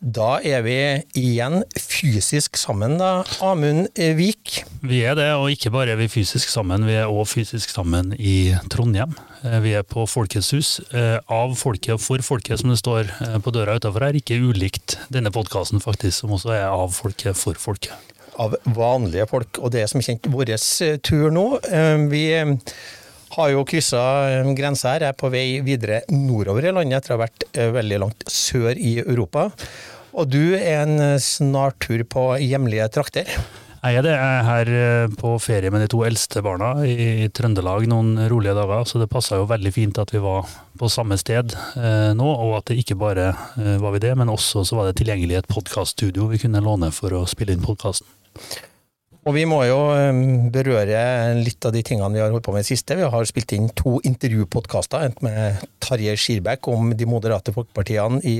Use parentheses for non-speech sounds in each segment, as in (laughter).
Da er vi igjen fysisk sammen, da, Amund Vik. Vi er det, og ikke bare er vi fysisk sammen, vi er òg fysisk sammen i Trondheim. Eh, vi er på Folkets hus. Eh, av folket og for folket, som det står eh, på døra utafor her. Ikke ulikt denne podkasten, faktisk, som også er av folket for folket. Av vanlige folk, og det er som kjent vår tur nå. Vi har jo kryssa grensa her, er på vei videre nordover i landet etter å ha vært veldig langt sør i Europa. Og du er en eh, snart tur på hjemlige trakter? Jeg er det. Jeg er her eh, på ferie med de to eldste barna i Trøndelag noen rolige dager, så det passa jo veldig fint at vi var på samme sted eh, nå, og at det ikke bare eh, var vi det, men også så var det tilgjengelig et podkaststudio vi kunne låne for å spille inn podkasten. Og vi må jo berøre litt av de tingene vi har holdt på med i siste. Vi har spilt inn to intervjupodkaster, en med Tarjei Skirbekk om de moderate folkepartiene i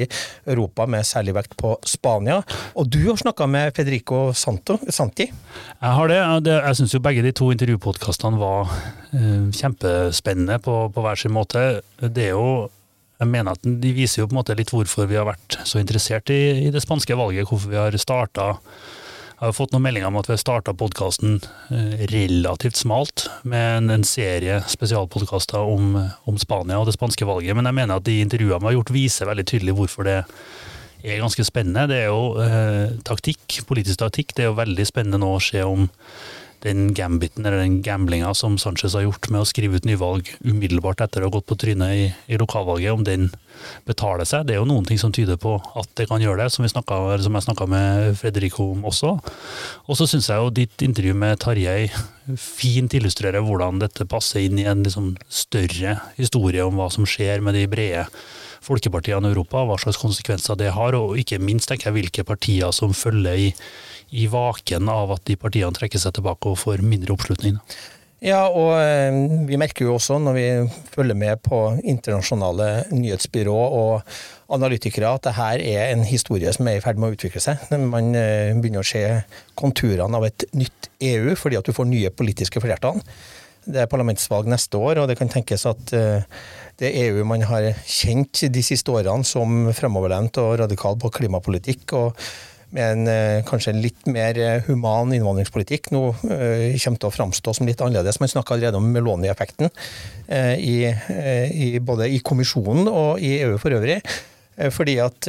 Europa, med særlig vekt på Spania. Og du har snakka med Federico Santo, Santi. Jeg har det. Jeg syns jo begge de to intervjupodkastene var uh, kjempespennende på, på hver sin måte. Det er jo jeg mener at De viser jo på en måte litt hvorfor vi har vært så interessert i, i det spanske valget, hvorfor vi har starta jeg har fått noen meldinger om at vi har starta podkasten eh, relativt smalt, med en, serie spesialpodkaster om, om, Spania og det spanske valget. Men jeg mener at de intervjuene vi har gjort, viser veldig tydelig hvorfor det er ganske spennende. Det er jo eh, taktikk, politisk taktikk. Det er jo veldig spennende nå å se om den gambiten, eller den gamblinga som Sanchez har gjort med å skrive ut nyvalg umiddelbart etter å ha gått på trynet i, i, lokalvalget, om den betaler seg. Det er jo noen ting som tyder på at det kan gjøre det, som, snakket, som jeg snakka med Fredrico om også. Og så syns jeg jo ditt intervju med Tarjei fint illustrerer hvordan dette passer inn i en liksom større historie om hva som skjer med de brede folkepartiene i Europa, hva slags konsekvenser det har, og ikke minst tenker jeg hvilke partier som følger i i vaken av at de partiene trekker seg tilbake og får mindre oppslutning. Ja, og eh, vi merker jo også når vi følger med på internasjonale nyhetsbyrå og analytikere at det her er en historie som er i ferd med å utvikle seg. Man eh, begynner å se konturene av et nytt EU fordi at du får nye politiske flertall. Det er parlamentsvalg neste år, og det kan tenkes at eh, det EU man har kjent de siste årene som fremoverlent og radikal på klimapolitikk og med en eh, kanskje litt mer eh, human innvandringspolitikk nå uh, kommer til å framstå som litt annerledes. Man snakker allerede om Meloni-effekten både i kommisjonen og i EU for øvrig. Fordi at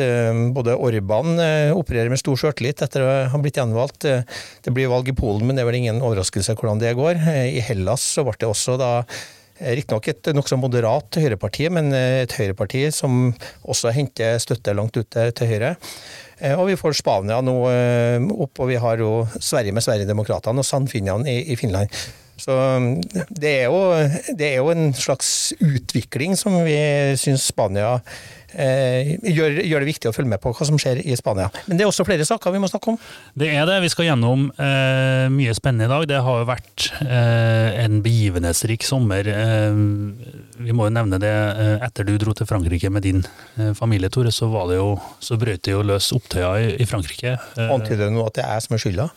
både Orban opererer med stor sjøltillit etter å ha blitt gjenvalgt. Det blir valg i Polen, men det er vel ingen overraskelse hvordan det går. I Hellas så ble det også da Riktignok et nokså moderat høyreparti, men et høyreparti som også henter støtte langt ut til høyre. Eh, og vi får Spania nå eh, opp, og vi har jo Sverige med Sverigedemokraterna og Sannfinnene i, i Finland. Så mm, det er, jo, det er, jo, en slags utvikling som vi syns Spania eh, gjør, gjør, det viktig å følge med på hva som skjer i Spania. Men det er også flere saker vi må snakke om. Det er det. Vi skal gjennom eh, mye spennende i dag. Det har jo vært eh, en begivenhetsrik sommer. Eh, vi må jo nevne det. Eh, etter du dro til Frankrike med din familie, Tore, så, var det jo, så brøt det jo løs opptøyer i, i Frankrike. Antyder du nå at det er jeg som er skylda?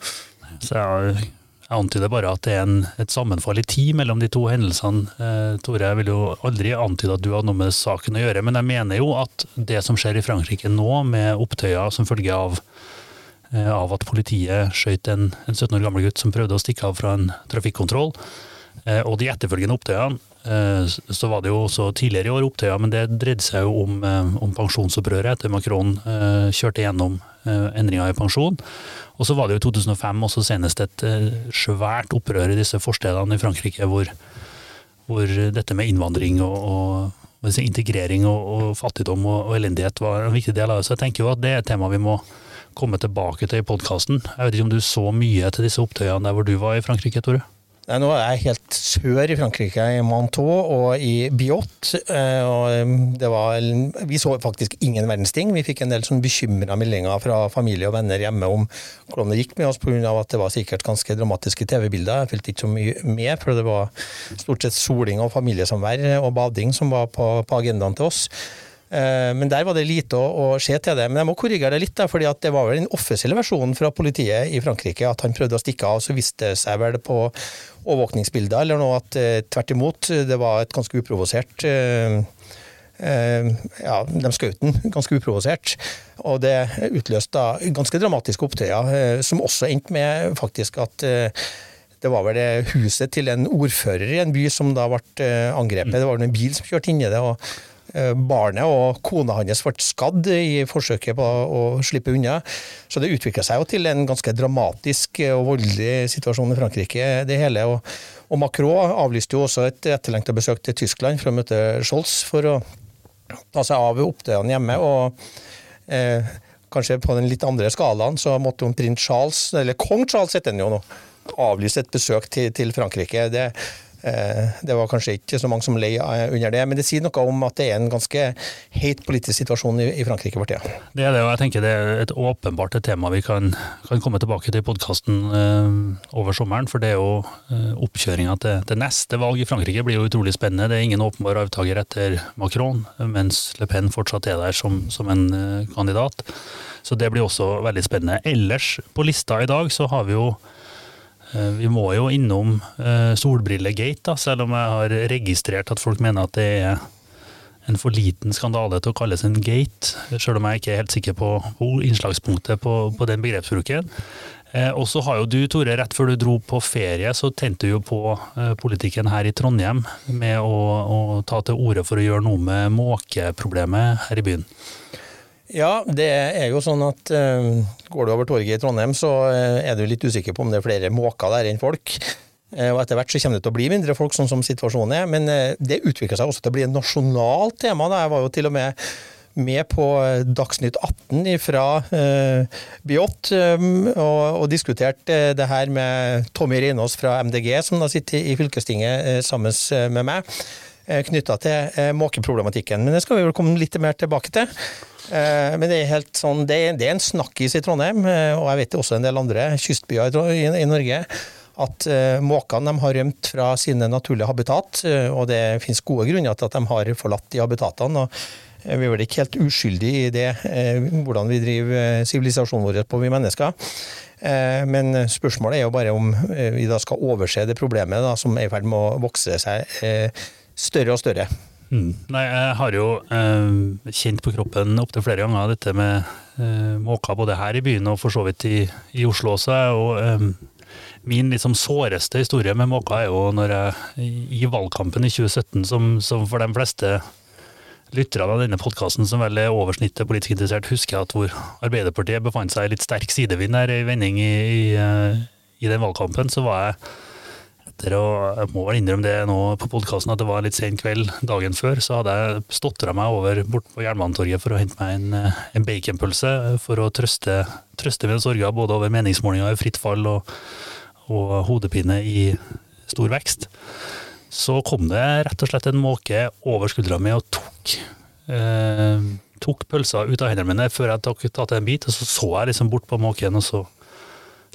Så jeg jeg antyder bare at det er en, et sammenfall i tid mellom de to hendelsene. Eh, Tore, jeg vil jo aldri antyde at du har noe med saken å gjøre, men jeg mener jo at det som skjer i Frankrike nå, med opptøyer som følge av, eh, av at politiet skjøt en, en, 17 år gammel gutt som prøvde å stikke av fra en trafikkontroll, eh, og de etterfølgende opptøyene, eh, så var det jo også tidligere i år opptøyer, men det dreide seg jo om, eh, om pensjonsopprøret etter Macron eh, kjørte gjennom endringer i pensjon. Og så var det jo i 2005 også senest et eh, svært opprør i disse forstedene i Frankrike hvor, hvor dette med innvandring og, og integrering og, og fattigdom og, elendighet var en viktig del av det. Så jeg tenker jo at det er et tema vi må komme tilbake til i podkasten. Jeg vet ikke om du så mye til disse opptøyene der hvor du var i Frankrike, Tore? Nei, nå er jeg helt sør i Frankrike, i Manteau og i Biot. Eh, og var, vi så faktisk ingen verdens ting. Vi fikk en del sånn bekymra meldinger fra familie og venner hjemme om hvordan det gikk med oss, pga. at det var sikkert ganske dramatiske TV-bilder. Jeg fulgte ikke så mye med, for det var stort sett soling og familiesamvær og bading som var på, på agendaen til oss. Eh, men der var det lite å, å se til det. Men jeg må korrigere det litt, fordi det var vel den offisielle versjonen fra politiet i Frankrike at han prøvde å stikke av. Så viste det seg vel på overvåkningsbilder eller noe at eh, tvert imot, det var et ganske uprovosert eh, ja, de skjøt den ganske uprovosert. Og det utløste da ganske dramatiske opptøyer, som også endte med faktisk at det var vel det huset til en ordfører i en by som da ble angrepet. Det var en bil som kjørte inn i det. og barnet og kona hans ble skadd i forsøket på å slippe unna. Så det utvikla seg jo til en ganske dramatisk og voldelig situasjon i Frankrike, det hele. Og, og Macron avlyste jo også et etterlengta besøk til Tyskland for å møte Scholz for å ta seg av opptøyene hjemme. og eh, Kanskje på den litt andre skalaen så måtte jo prins Charles, eller kong Charles heter han jo nå, avlyse et besøk til, til Frankrike. Det, Eh, det var kanskje ikke så mange som lei under det, men det sier noe om at det er en ganske heit politisk situasjon i Frankrike for tida. Det er det, og jeg tenker det er et åpenbart tema vi kan, kan komme tilbake til i podkasten uh, over sommeren. For det er jo oppkjøringa til, til, neste valg i Frankrike blir jo utrolig spennende. Det er ingen åpenbar avtaker etter Macron, mens Le Pen fortsatt er der som, som en kandidat. Så det blir også veldig spennende. Ellers på lista i dag så har vi jo Eh, vi må jo innom uh, Solbrillegate, selv om jeg har registrert at folk mener at det er en for liten skandale til å kalles en gate, selv om jeg ikke er helt sikker på innslagspunktet på, på den begrepsbruken. Eh, og så har jo du, Tore, rett før du dro på ferie, så tente du jo på eh, politikken her i Trondheim med å, å ta til orde for å gjøre noe med måkeproblemet her i byen. Ja, det er jo sånn at uh, går du over torget i Trondheim, så uh, er du litt usikker på om det er flere måker der enn folk. Uh, og etter hvert så kommer det til å bli mindre folk, sånn som situasjonen er. Men det utvikler seg også til å bli et nasjonalt tema. Da. Jeg var jo til og med med på Dagsnytt 18 fra Biot um, og, og diskuterte det her med Tommy Reinås fra MDG, som da sitter i fylkestinget sammen med meg, knytta til måkeproblematikken. Men det skal vi vel komme litt mer tilbake til. Eh, men det er helt sånn, det er, det en snakkis i Trondheim, eh, og jeg vet også en del andre kystbyer i, i Norge, at uh, måkene har rømt fra sine naturlige habitat. Og det finnes gode grunner til at de har forlatt de habitatene. og Vi er vel ikke helt uskyldige i det, hvordan vi driver sivilisasjonen vår på, vi mennesker. Men spørsmålet er jo bare om vi da skal overse det problemet da, som er i ferd med å vokse seg større og større. Mm. Nei, jeg har jo eh, kjent på kroppen opptil flere ganger dette med eh, måker både her i byen og for så vidt i, i Oslo også. Og eh, min liksom såreste historie med måker er jo når jeg i valgkampen i 2017, som, som for de fleste lytterne av denne podkasten som vel er oversnittet politisk interessert, husker at hvor Arbeiderpartiet befant seg i litt sterk sidevind her, i vending i, i, eh, i den valgkampen, så var jeg etter og Jeg må vel innrømme det nå på podkasten at det var litt sen kveld dagen før, så hadde jeg stotra meg over bort på Jernbanetorget for å hente meg en, eh, en baconpølse for å trøste, trøste mine sorger både over meningsmålinger i fritt fall og, og hodepine i stor vekst. Så kom det rett og slett en måke over skuldra mi og tok eh, tok pølsa ut av hendene mine før jeg tok tatt en bit, og så så jeg liksom bort på måken, og så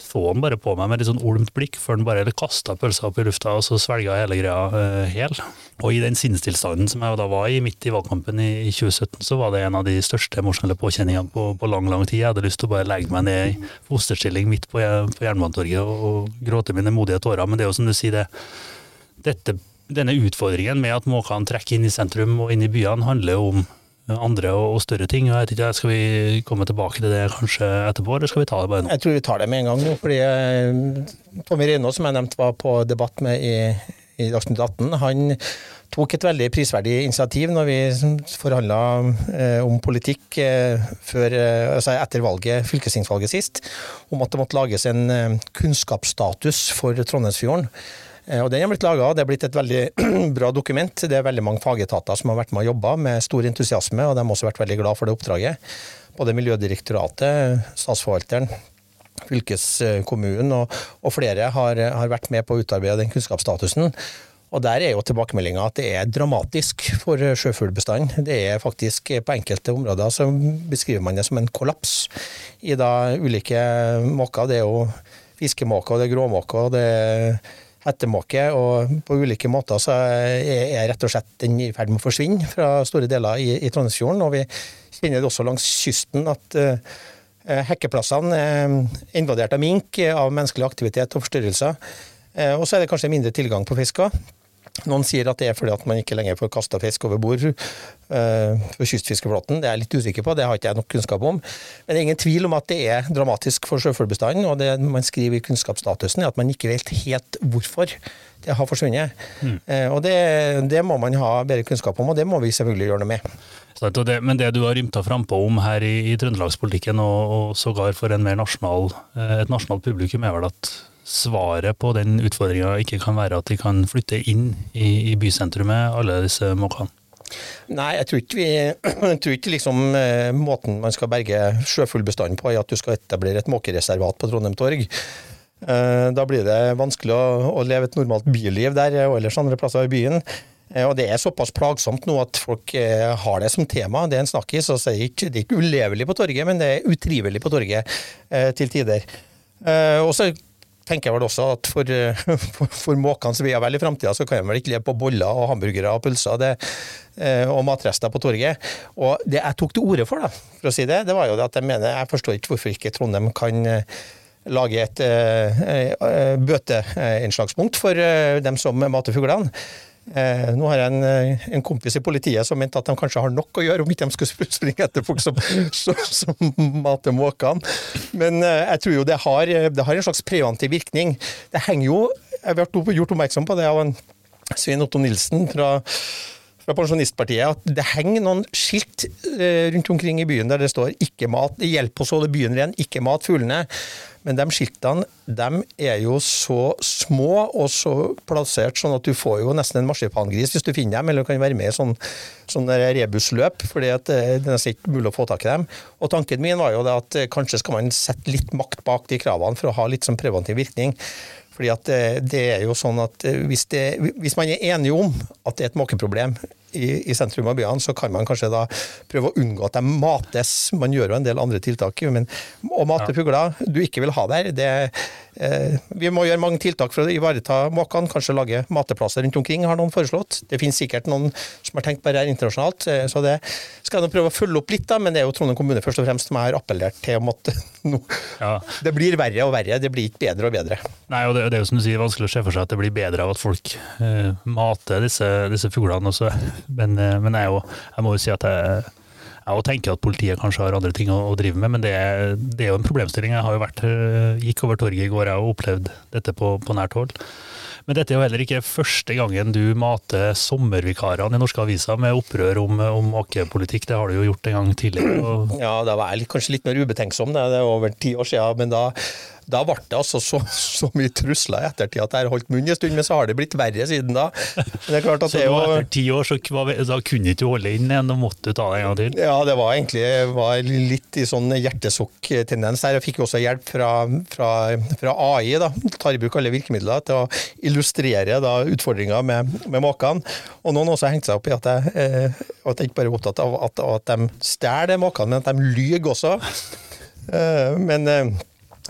så han bare på meg med litt sånn olmt blikk, før han bare kasta pølsa opp i lufta, og så svelga hele greia uh, hel. Og i den sinnstilstanden som jeg da var i midt i valgkampen i, i 2017, så var det en av de største emosjonelle påkjenningene på, på, lang, lang tid. Jeg hadde lyst til å bare legge meg ned i fosterstilling midt på, på Jernbanetorget og, og, gråte mine modige tårer. Men det er jo som du sier, det, dette, denne utfordringen med at måkene trekker inn i sentrum og inn i byene, handler jo om andre og, større ting. Jeg vet ikke, Skal vi komme tilbake til det kanskje etterpå, eller skal vi ta det bare nå? Jeg tror vi tar det med en gang nå. fordi eh, Tommy Rino, som jeg nevnte var på debatt med i, i Dagsnytt 18, han tok et veldig prisverdig initiativ når vi forhandla eh, om politikk eh, før, eh, altså etter valget, fylkestingsvalget sist, om at det måtte lages en eh, kunnskapsstatus for Trondheimsfjorden. Eh, og Den har blitt laga, det er blitt et veldig (clears throat) bra dokument. Det er veldig mange fagetater som har vært med og jobba med stor entusiasme, og de har også vært veldig glad for det oppdraget. Både Miljødirektoratet, Statsforvalteren, fylkeskommunen og, og flere har, har, vært med på å utarbeide den kunnskapsstatusen. Og Der er jo tilbakemeldinga at det er dramatisk for sjøfuglbestanden. Det er faktisk På enkelte områder så beskriver man det som en kollaps i da ulike måker. Det er jo fiskemåker, det er gråmåker, det er ettermåke, og på ulike måter så er rett og slett den i ferd med å forsvinne fra store deler i, i Trondheimsfjorden. Og vi kjenner det også langs kysten at uh, hekkeplassene er invadert av mink, av menneskelig aktivitet og forstyrrelser. Uh, og så er det kanskje mindre tilgang på fisker. Noen sier at det er fordi at man ikke lenger får kasta fisk over bord uh, for kystfiskeflåten. Det er jeg litt usikker på, det har ikke jeg nok kunnskap om. Men det er ingen tvil om at det er dramatisk for sjøfuglbestanden. Og det man skriver i kunnskapsstatusen, er at man ikke vet helt hvorfor det har forsvunnet. Mm. Uh, og det, det, må man ha bedre kunnskap om, og det må vi selvfølgelig gjøre noe med. Det, men det du har rymta frampå om her i, i trøndelagspolitikken, og, og sågar for en mer nasjonal, eh, et nasjonalt publikum, er vel at svaret på den utfordringa ikke kan være at de kan flytte inn i, i bysentrumet, alle disse måkene? Nei, jeg tror ikke, vi, (clears throat) jeg tror ikke liksom, eh, måten man skal berge sjøfuglbestanden på, er at du skal etablere et måkereservat på Trondheim torg. Eh, da blir det vanskelig å, å leve et normalt byliv der og ellers andre plasser i byen. Eh, og Det er såpass plagsomt nå at folk har det som tema. Det er en snakkis. og det er ikke ulevelig på torget, men det er utrivelig på torget til tider. Og så tenker jeg vel også at for, (laughs) for, for måkene som vi har vel i framtida, så kan de vel ikke leve på boller og hamburgere og pølser det, eh, og matrester på torget. Og det jeg tok til orde for, da, for å si det, det var jo det at jeg mener Jeg forstår ikke hvorfor ikke Trondheim kan eh, lage et uh, bøteinnslagspunkt for uh, dem som mater fuglene. Eh, nå har jeg en, eh, en, kompis i politiet som mente at de kanskje har nok å gjøre om ikke de skulle (laughs) springe etter folk som, som, som mater måkene. Men eh, jeg tror jo det har, det har, en slags preventiv virkning. Det henger jo Jeg vært gjort oppmerksom på det av en Svein Otto Nilsen fra fra Pensjonistpartiet at det henger noen skilt eh, rundt omkring i byen der det står 'ikke mat', 'hjelp oss å holde byen ren', 'ikke mat fuglene'. Men de skiltene de er jo så små og så plassert sånn at du får jo nesten en marsipangris hvis du finner dem, eller du kan være med i sånn, sånn rebusløp, at eh, det er nesten ikke mulig å få tak i dem. Og Tanken min var jo det at eh, kanskje skal man sette litt makt bak de kravene for å ha litt sånn preventiv virkning. Fordi at det, er jo sånn at hvis, det, hvis man er enige om at det er et måkeproblem i, i, sentrum av byene, så kan man kanskje da prøve å unngå at de mates. Man gjør jo en del andre tiltak, men å mate fugler du ikke vil ha der, det eh, Vi må gjøre mange tiltak for å ivareta måkene, kanskje lage mateplasser rundt omkring, har noen foreslått. Det finnes sikkert noen som har tenkt på det her internasjonalt, eh, så det skal jeg prøve å følge opp litt, da, men det er jo Trondheim kommune først og fremst som jeg har appellert til om at no, ja. det blir verre og verre, det blir ikke bedre og bedre. Nei, og det, det, er jo som du sier, vanskelig å se for seg at det blir bedre av at folk eh, mater disse, disse fuglene. Også. (laughs) Men, eh, men jeg, jo, jeg, må jo si at jeg, jeg tenker at politiet kanskje har andre ting å, å drive med, men det, det, er jo en problemstilling. Jeg har jo vært, eh, gikk over torget i går og opplevd dette på, på nært hold. Men dette er jo heller ikke første gangen du mater sommervikarene i norske aviser med opprør om, om måkepolitikk. Det har du jo gjort en gang tidligere. Og... Ja, da var jeg kanskje litt mer ubetenksom. Det er over ti år siden. Men da, da ble det altså så, så, mye trusler i ettertid at jeg har holdt munn en stund, men så har det blitt verre siden da. det er klart at så det jo, etter ti år så da kunne ikke du holde inn igjen da måtte ta det en gang til? Ja, det var egentlig var litt i sånn hjertesukk-tendens her. Jeg fikk også hjelp fra, fra, fra AI, da, tar i bruk alle virkemidler til å illustrere da, utfordringer med, med måkene. Og noen også har hengt seg opp i at jeg, eh, at jeg ikke bare er opptatt av at, at de stjeler måkene, men at de lyver også. Eh, men eh,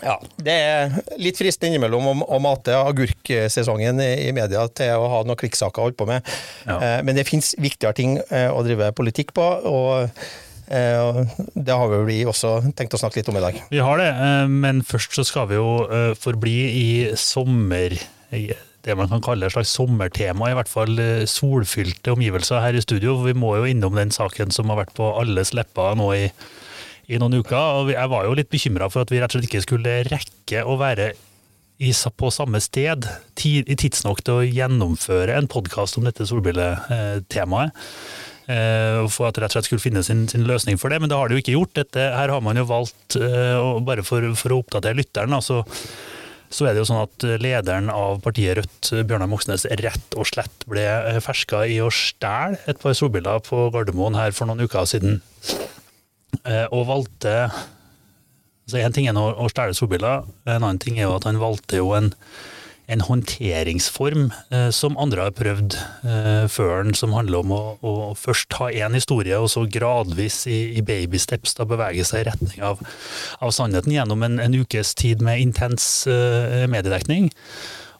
ja, Det er litt fristende innimellom å, å mate agurksesongen i, i media til å ha noen kvikksaker å holde på med. Ja. Eh, men det finnes viktigere ting eh, å drive politikk på. og eh, det har vi også tenkt å snakke litt om i dag. Vi har det, men først så skal vi jo forbli i sommer det man kan kalle et slags sommertema, i hvert fall solfylte omgivelser her i studio. Vi må jo innom den saken som har vært på alles lepper nå i i noen uker. og Jeg var jo litt bekymra for at vi rett og slett ikke skulle rekke å være i, på samme sted i tidsnok til å gjennomføre en podkast om dette solbrilletemaet. Eh, for at det rett og slett skulle finne sin, sin, løsning for det, men det har de jo ikke gjort. Dette, her har man jo valgt, eh, bare for, for, å oppdatere lytteren, altså, så er det jo sånn at lederen av partiet Rødt, Bjørnar Moxnes, rett og slett ble ferska i å stjele et par solbriller på Gardermoen her for noen uker siden. Eh, og valgte så En ting er å stjele solbriller, en annen ting er jo at han valgte jo en, en håndteringsform eh, som andre har prøvd eh, før den, som handler om å, å først ha én historie, og så gradvis i, i babysteps bevege seg i retning av, av sannheten gjennom en, en, ukes tid med intens eh, mediedekning.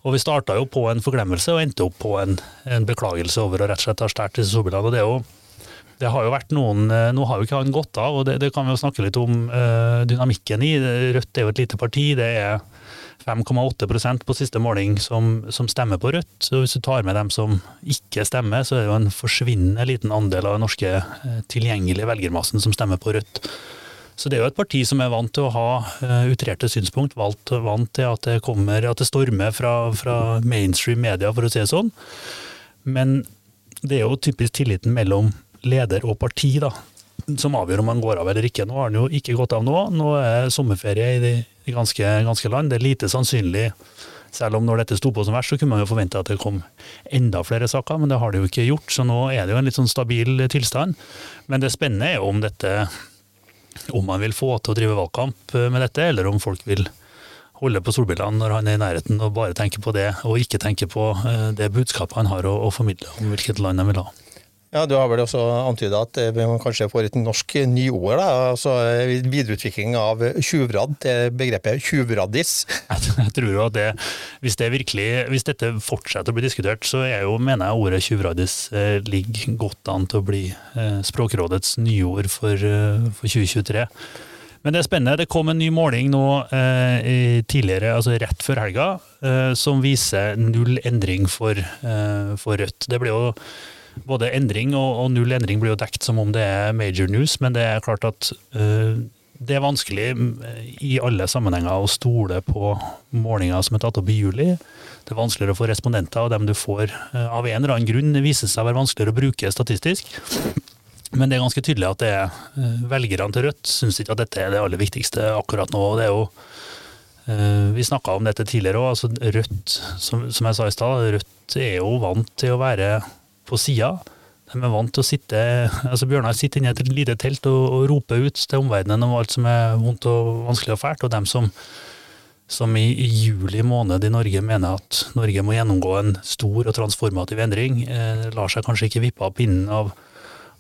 Og vi starta jo på en forglemmelse og endte opp på en, en beklagelse over å rett og slett ha stjålet disse solbrillene. Og det er jo det har jo vært noen, eh, Nå har jo ikke han gått av, og det, det kan vi jo snakke litt om uh, dynamikken i. Rødt er jo et lite parti. det er 5,8% på siste måling som, som, stemmer på Rødt. Så hvis du tar med dem som ikke stemmer, så er det jo en forsvinnende liten andel av den norske uh, tilgjengelige velgermassen som stemmer på Rødt. Så det er jo et parti som er vant til å ha utrerte synspunkt, valgt, vant til at det kommer, at det stormer fra, fra mainstream media, for å si det sånn. Men det er jo typisk tilliten mellom leder og parti, da, som avgjør om han går av eller ikke. Nå har han jo ikke gått av nå. Nå er sommerferie i det ganske, ganske land. Det er lite sannsynlig, selv om når dette sto på som verst, så kunne man jo forvente at det kom enda flere saker, men det har det jo ikke gjort. Så nå er det jo en litt sånn stabil tilstand. Men det spennende er jo om dette om man vil få til å drive valgkamp med dette, eller om folk vil holde på solbrillene når han er i nærheten og bare tenker på det, og ikke tenker på eh, det budskapet han har å, å formidle om hvilket land han vil ha. Ja, Du har vel også antyda at man kanskje får et norsk nyord? altså Videreutvikling av tjuvradd begrepet tjuvraddis? (laughs) Jeg tror jo at det, hvis, det virkelig, hvis dette fortsetter å bli diskutert, så jo, mener jeg ordet tjuvraddis eh, ligger godt an til å bli eh, Språkrådets nyord for, eh, for 2023. Men det er spennende. Det kom en ny måling nå eh, tidligere, altså rett før helga, eh, som viser null endring for, eh, for Rødt. Det ble jo både endring og, og, null endring blir jo dekt som om det er major news, men det er klart at uh, det er vanskelig eh, i alle sammenhenger å stole på målinger som er tatt opp i juli. Det er vanskeligere å få respondenter, og dem du får uh, av en eller annen grunn viser seg å være vanskeligere å bruke statistisk. Men det er ganske tydelig at det er velgerne til Rødt syns ikke at dette er det aller viktigste akkurat nå. og det er jo vi snakka om dette tidligere òg. Altså Rødt, som, som jeg sa i stad, Rødt er jo vant til å være på sida. De er vant til å sitte altså Bjørnar sitter inne i et lite telt og, og roper ut til omverdenen om alt som er vondt og vanskelig og fælt. Og dem som, som i, i, juli måned i Norge mener at Norge må gjennomgå en stor og transformativ endring, eh, lar seg kanskje ikke vippe av pinnen av,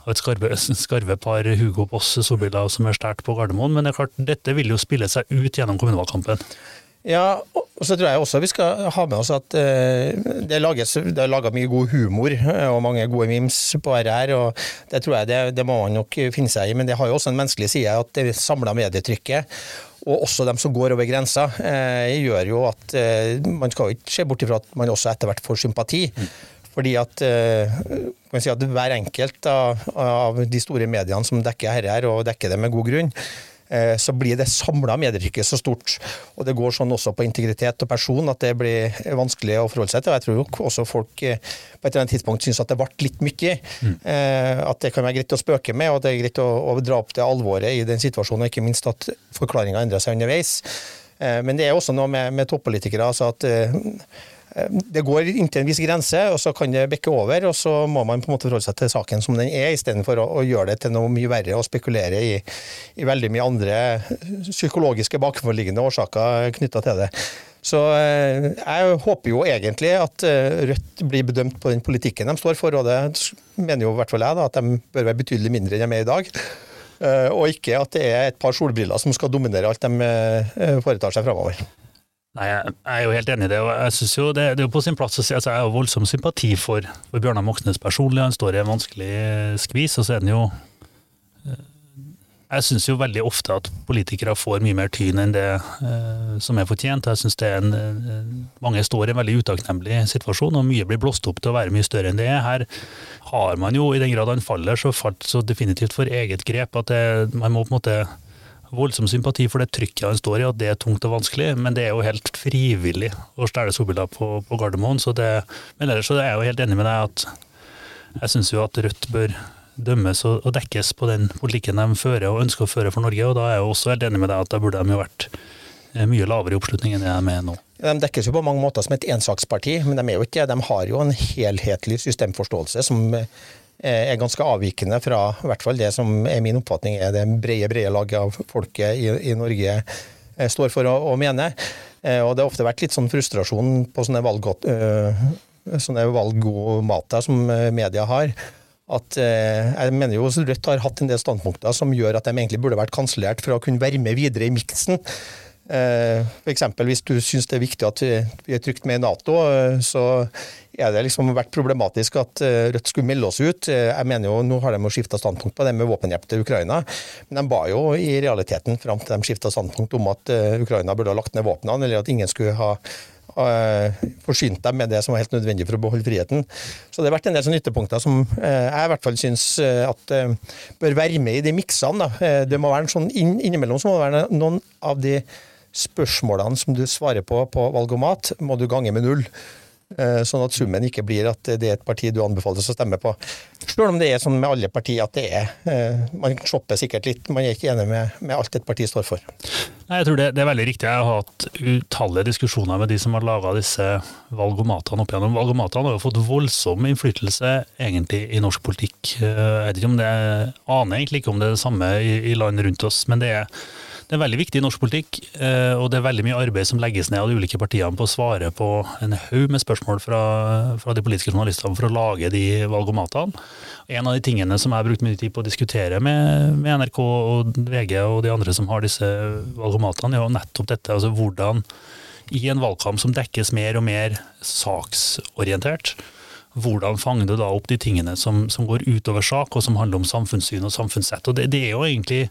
et skarve, (laughs) skarve, par Hugo Boss solbriller som er stjålet på Gardermoen. Men det er klart, dette vil jo spille seg ut gjennom kommunevalgkampen. Ja, og så tror jeg også vi skal ha med oss at uh, det, lages, det er laga mye god humor eh, og mange gode memes på RR. og Det tror jeg det, det, må man nok finne seg i, men det har jo også en menneskelig side. at Det samla medietrykket, og også dem som går over grensa, uh, gjør jo at man skal ikke se bort ifra at man også etter hvert får sympati. Mm. Fordi at, si at hver enkelt av, av, de store mediene som dekker dette, og dekker det med god grunn, Eh, så blir det samla medietrykket så stort. Og det går sånn også på integritet og person at det blir vanskelig å forholde seg til. Og jeg tror nok også folk eh, på et eller annet tidspunkt syns at det ble litt mye. Mm. At det kan være greit å spøke med, og at det er greit å, å dra opp det alvoret i den situasjonen, og ikke minst at forklaringa endrer seg underveis. Men det er også noe med, med toppolitikere. altså at Eh, det går inntil en viss grense, og så kan det bekke over. og Så må man på en måte forholde seg til saken som den er, istedenfor å, å gjøre det til noe mye verre og spekulere i, i veldig mye andre psykologiske bakenforliggende årsaker knytta til det. Så eh, jeg håper jo egentlig at eh, Rødt blir bedømt på den politikken de står for, og det mener jo i hvert fall jeg da, at de bør være betydelig mindre enn de er i dag. Og ikke at det er et par solbriller som skal dominere alt de foretar seg framover. Nei, jeg er jo helt enig i det. og jeg synes jo det, det, er jo på sin plass å si at jeg har voldsom sympati for, for Bjørnar Moxnes personlig. Han står i en vanskelig skvis, og så er den jo eh, Jeg syns jo veldig ofte at politikere får mye mer tyn enn det eh, som er fortjent. Jeg synes det er en, Mange står i en veldig utakknemlig situasjon, og mye blir blåst opp til å være mye større enn det er. Her har man jo, i den grad han faller, så falt så definitivt for eget grep at det, man må på en måte voldsom sympati for det trykket han står i, at det er tungt og vanskelig, men det er jo helt frivillig å stjele solbriller på, på, Gardermoen. Så det, men ellers så er jeg jo helt enig med deg at jeg syns jo at Rødt bør dømmes og, og, dekkes på den politikken de fører og ønsker å føre for Norge, og da er jeg jo også helt enig med deg at da burde de jo vært eh, mye lavere i oppslutning enn det de er med nå. De dekkes jo på mange måter som et ensaksparti, men de er jo ikke De har jo en helhetlig systemforståelse som er ganske avvikende fra i hvert fall det som er min oppfatning er det brede, brede laget av folket i, i Norge eh, står for å, å, mene. Eh, og det har ofte vært litt sånn frustrasjon på sånne, valg, sånne valgomater som media har. At jeg mener jo Rødt har hatt en del standpunkter som gjør at de egentlig burde vært kansellert for å kunne være med videre i miksen. F.eks. hvis du syns det er viktig at vi er trygt med i Nato, så er det liksom vært problematisk at Rødt skulle melde oss ut. Jeg mener jo, Nå har de skifta standpunkt på det med våpenhjelp til Ukraina, men de ba jo i realiteten fram til de skifta standpunkt om at Ukraina burde ha lagt ned våpnene, eller at ingen skulle ha forsynt dem med det som var helt nødvendig for å beholde friheten. Så det har vært en del sånne ytterpunkter som jeg i hvert fall syns at bør være med i de miksene. Det må være en sånn Innimellom så må det være noen av de spørsmålene som du svarer på på valgomat, må du gange med null. Eh, sånn at summen ikke blir at det er et parti du anbefales å stemme på. Selv om det er sånn med alle partier at det er eh, Man shopper sikkert litt, man er ikke enig med, med alt et parti står for. Nei, jeg tror det, det, er veldig riktig. Jeg har hatt utallige diskusjoner med de som har laga disse valgomatene opp igjennom. Valgomatene har jo fått voldsom innflytelse egentlig i norsk politikk. Eh, jeg vet ikke om det aner egentlig ikke om det er det samme i, i land rundt oss, men det er det er veldig viktig i norsk politikk, eh, og det er veldig mye arbeid som legges ned av de ulike partiene på å svare på en haug med spørsmål fra, fra, de politiske journalistene for å lage de valgomatene. En av de tingene som jeg har brukt mye tid på å diskutere med, med NRK og VG og de andre som har disse valgomatene, er jo nettopp dette. altså hvordan i en valgkamp som dekkes mer og mer saksorientert, hvordan fanger du da opp de tingene som, som, går utover sak, og som handler om samfunnssyn og samfunnssett. Og det, det, er jo egentlig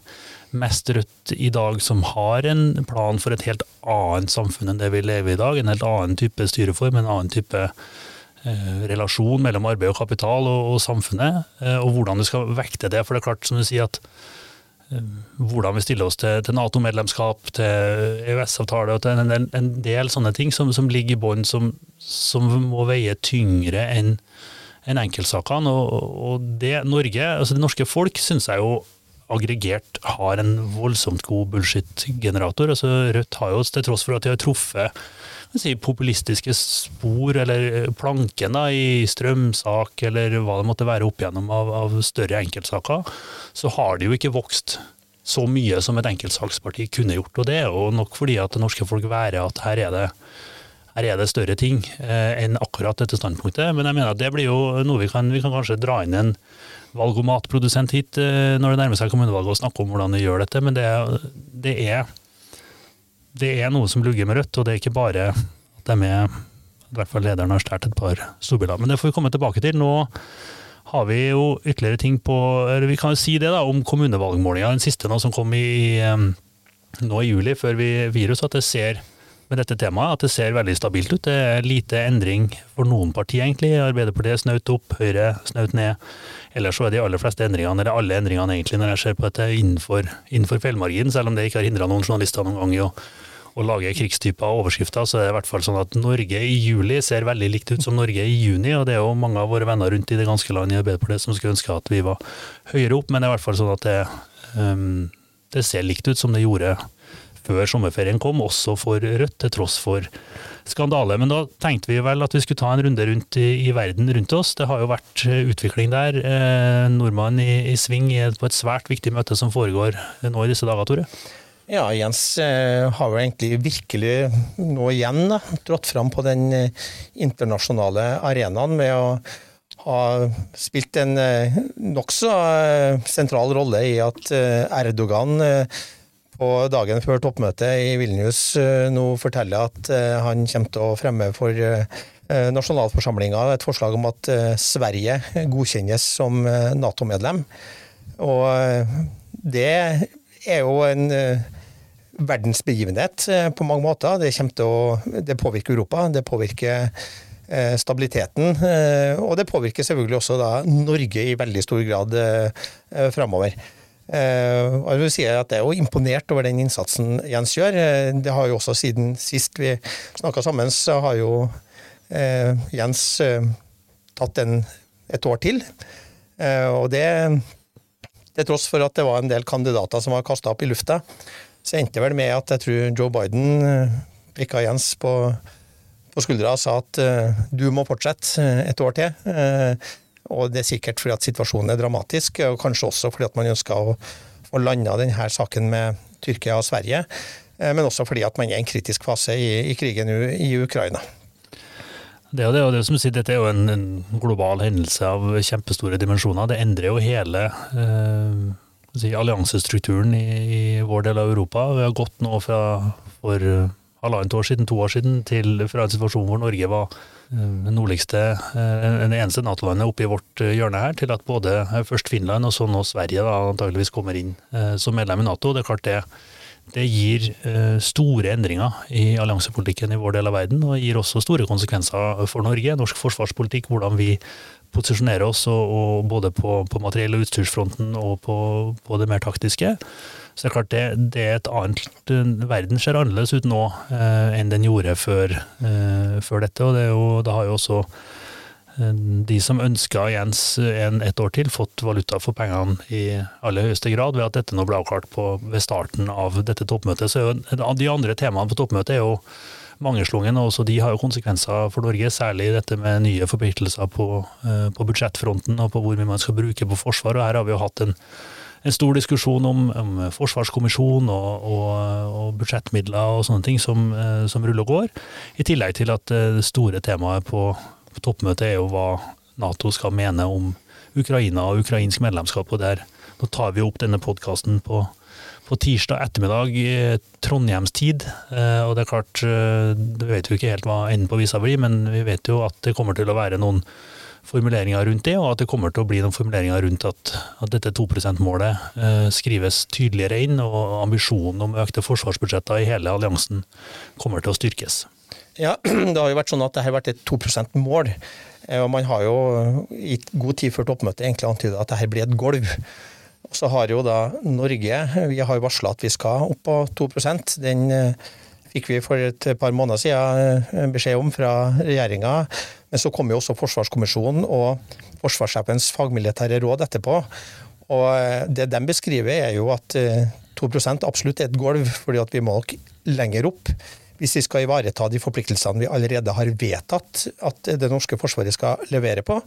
mest Rødt i dag som har en plan for et helt annet samfunn enn det vi lever i i dag. En helt annen type styreform, en annen type eh, relasjon mellom arbeid og kapital og, og samfunnet. Eh, og hvordan du skal vekte det. For det er klart, som du sier, at eh, hvordan vi stiller oss til, til Nato-medlemskap, til EØS-avtale og til en, en, en, del sånne ting som, som ligger i bånn, som, som, må veie tyngre enn enn. Og, og det Norge, altså det norske folk, syns jeg jo aggregert har en voldsomt god bullshit-generator. Altså Rødt har jo, til tross for at de har truffet si, populistiske spor eller planken da, i strømsak eller hva det måtte være opp igjennom av, av større enkeltsaker, så har de jo ikke vokst så mye som et enkeltsaksparti kunne gjort. Og det er jo nok fordi at det norske folk værer at her er det her er det større ting eh, enn akkurat dette standpunktet. Men jeg mener at det blir jo noe vi kan, vi kan kanskje dra inn en valgomatprodusent hit eh, når det nærmer seg kommunevalget og snakke om hvordan de gjør dette, men det, det, er, det er noe som lugger med Rødt, og det er ikke bare at de er i hvert fall lederen har stjålet et par storbiler. Men det får vi komme tilbake til. Nå har vi jo ytterligere ting på Vi kan jo si det da, om kommunevalgmålinga, den siste nå som kom i, nå i juli, før vi virus, at det ser med dette temaet, at det ser veldig stabilt ut. Det er lite endring for noen partier, egentlig. Arbeiderpartiet snaut opp, Høyre snaut ned. Ellers så er de aller fleste endringene, eller alle endringene egentlig, når jeg ser på dette, innenfor, innenfor feilmargin, selv om det ikke har hindra noen journalister noen gang i å, å lage krigstyper og overskrifter, så er det i hvert fall sånn at Norge i juli ser veldig likt ut som Norge i juni, og det er jo mange av våre venner rundt i det ganske land i Arbeiderpartiet som skulle ønske at vi var høyere opp, men det er i hvert fall sånn at det, um, det ser likt ut som det gjorde før sommerferien kom, også for Rødt, til tross for skandale. Men da tenkte vi vel at vi skulle ta en runde rundt i, i verden rundt oss. Det har jo vært eh, utvikling der. Eh, nordmann i, i sving på et svært viktig møte som foregår nå i disse dager, Tore? Ja, Jens eh, har jo egentlig virkelig nå igjen da, trådt fram på den eh, internasjonale arenaen med å ha spilt en nokså sentral rolle i at Erdogan og dagen før toppmøtet i Vilnius eh, nå forteller at eh, han kommer til å fremme for eh, nasjonalforsamlinga et forslag om at Sverige godkjennes som Nato-medlem. Og det er jo en verdensbegivenhet på mange måter. Det, å, det påvirker Europa, det påvirker stabiliteten. Og det påvirker selvfølgelig også Norge i veldig stor grad framover. Eh, og jeg si at Jeg er jo imponert over den innsatsen Jens gjør. Eh, det har jo også Siden sist vi snakka sammen, så har jo eh, Jens tatt en, et år til. Og det til tross for at det var en del kandidater som var kasta opp i lufta, så endte det vel med at jeg tror Joe Biden prikka Jens på, på skuldra og sa at du må fortsette et år til. Og det er sikkert fordi at situasjonen er dramatisk, og kanskje også fordi at man ønsker å få landa denne saken med Tyrkia og Sverige. Eh, men også fordi at man er i en kritisk fase i, i krigen i Ukraina. Det er, det, det som sier, Dette er jo en, en, global hendelse av kjempestore dimensjoner. Det endrer jo hele eh, alliansestrukturen i, i, vår del av Europa. Vi har gått nå fra for halvannet år siden, to år siden, til, fra en situasjon hvor Norge var den nordligste, den eneste Nato-landet oppe i vårt hjørne her, til at både først Finland og så nå Sverige da, antageligvis kommer inn som medlem i Nato. Det er klart det, det gir store endringer i alliansepolitikken i vår del av verden, og gir også store konsekvenser for Norge, norsk forsvarspolitikk, hvordan vi posisjonere oss, og, og både på, på, materiell- og utstyrsfronten og på, på, det mer taktiske. Så det er klart det, det er et annet Verden ser annerledes ut nå eh, enn den gjorde før, eh, før dette. Og det, jo, det, har jo også eh, de som ønska Jens en, et år til, fått valuta for pengene i aller høyeste grad ved at dette nå ble avklart på, ved starten av dette toppmøtet. Så De andre temaene på toppmøtet er jo mangeslungen, og også de har jo konsekvenser for Norge. Særlig dette med nye forpliktelser på, eh, på budsjettfronten og på hvor mye man skal bruke på forsvar. og Her har vi jo hatt en, en stor diskusjon om, om forsvarskommisjon og, og, og, budsjettmidler og sånne ting som, eh, som, ruller og går. I tillegg til at eh, det store temaet på, på toppmøtet er jo hva Nato skal mene om Ukraina og ukrainsk medlemskap. og der Nå tar vi opp denne podkasten på på tirsdag ettermiddag Trondheims tid. og det er klart, det vi vet jo ikke helt hva enden på visa blir, men vi vet jo at det kommer til å være noen formuleringer rundt det, og at det kommer til å bli noen formuleringer rundt at, at dette 2 %-målet eh, skrives tydeligere inn, og ambisjonen om økte forsvarsbudsjetter i hele alliansen kommer til å styrkes. Ja, (clears throat) det har jo vært sånn at det har vært et 2 %-mål. Og man har jo i god tid før toppmøtet egentlig antyda at dette blir et gulv. Og så har jo da Norge Vi har jo varsla at vi skal opp på 2% Den eh, fikk vi for et par måneder siden eh, beskjed om fra regjeringa. Men så kom jo også Forsvarskommisjonen og forsvarssjefens fagmilitære råd etterpå. Og eh, det de beskriver, er jo at 2 absolutt er et gulv, fordi at vi må nok lenger opp hvis vi skal ivareta de forpliktelsene vi allerede har vedtatt at det norske forsvaret skal levere på.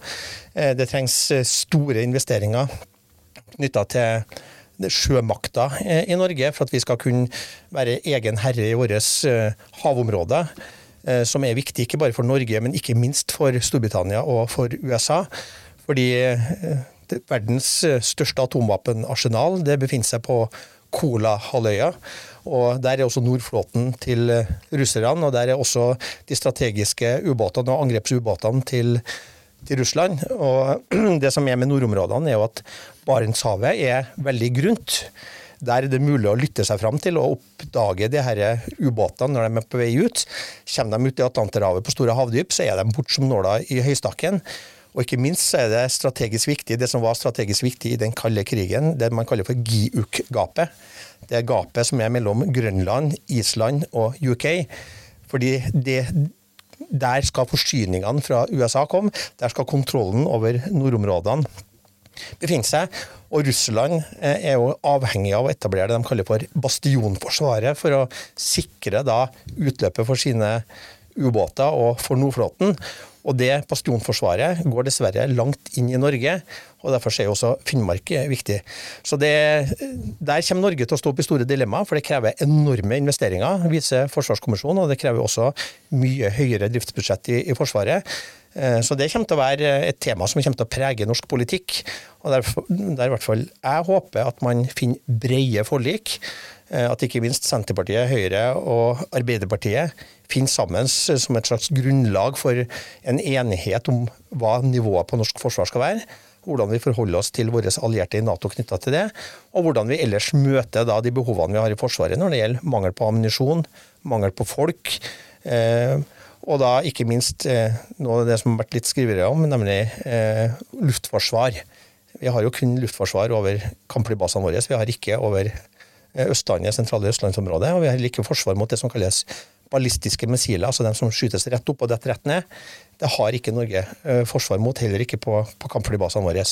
Det trengs store investeringer knytta til sjømakta eh, i Norge, for at vi skal kunne være egen herre i våre eh, havområder. Eh, som er viktig ikke bare for Norge, men ikke minst for Storbritannia og for USA. Fordi verdens største atomvåpenarsenal befinner seg på Kola-halvøya. Og Der er også nordflåten til russerne, og der er også de strategiske ubåtene og angrepsubåtene til til Russland. Og (clears throat) det som er med nordområdene, er jo at Barentshavet er veldig grunt. Der er det mulig å lytte seg fram til og oppdage de her ubåtene når de er på vei ut. Kommer de ut i Atlanterhavet på store havdyp, så er de borte som nåla i høystakken. Og ikke minst så er det strategisk viktig, det som var strategisk viktig i den kalde krigen, det man kaller for GIUK-gapet. Det er gapet som er mellom Grønland, Island og UK. Fordi det der skal forsyningene fra USA komme. Der skal kontrollen over nordområdene befinne seg. Og Russland eh, er jo avhengig av å etablere det de kaller for bastionforsvaret, for å sikre da utløpet for sine ubåter og for Nordflåten. Og det bastionforsvaret går dessverre langt inn i Norge, og derfor er jo også Finnmark viktig. Så det, Der kommer Norge til å stå opp i store dilemmaer, for det krever enorme investeringer, viser Forsvarskommisjonen, og det krever også mye høyere driftsbudsjett i, i Forsvaret. Eh, så det kommer til å være et tema som kommer til å prege norsk politikk. og der i hvert fall jeg håper at man finner brede forlik. Eh, at ikke minst Senterpartiet, Høyre og Arbeiderpartiet finner sammen som et slags grunnlag for en enighet om hva nivået på norsk forsvar skal være. Hvordan vi forholder oss til våre allierte i Nato knytta til det. Og hvordan vi ellers møter da de behovene vi har i Forsvaret når det gjelder mangel på ammunisjon, mangel på folk. Eh, og da ikke minst eh, noe av det som har vært litt skrivere om, nemlig eh, luftforsvar. Vi har jo kun luftforsvar over kampflybasene våre. Vi har ikke over eh, Østlandet, sentrale østlandsområdet. Og vi har ikke forsvar mot det som kalles ballistiske missiler, altså de som skytes rett opp og detter rett ned. Det har ikke Norge forsvar mot, heller ikke på, på kampflybasene våre.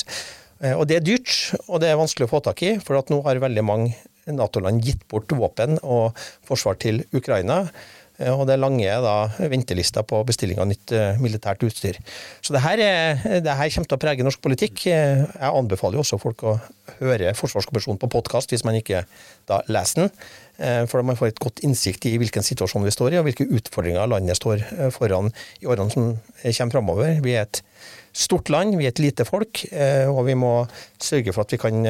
Og Det er dyrt, og det er vanskelig å få tak i, for at nå har veldig mange Nato-land gitt bort våpen og forsvar til Ukraina. Eh, og det er lange da, ventelister på bestilling av nytt uh, militært utstyr. Så det her, er, det her, kommer til å prege norsk politikk. Jeg anbefaler jo også folk å høre Forsvarskommisjonen på podkast hvis man ikke da leser den. For man får et godt innsikt i hvilken situasjon vi står i, og hvilke utfordringer landet står foran i årene som kommer framover. Vi er et stort land, vi er et lite folk, og vi må sørge for at vi kan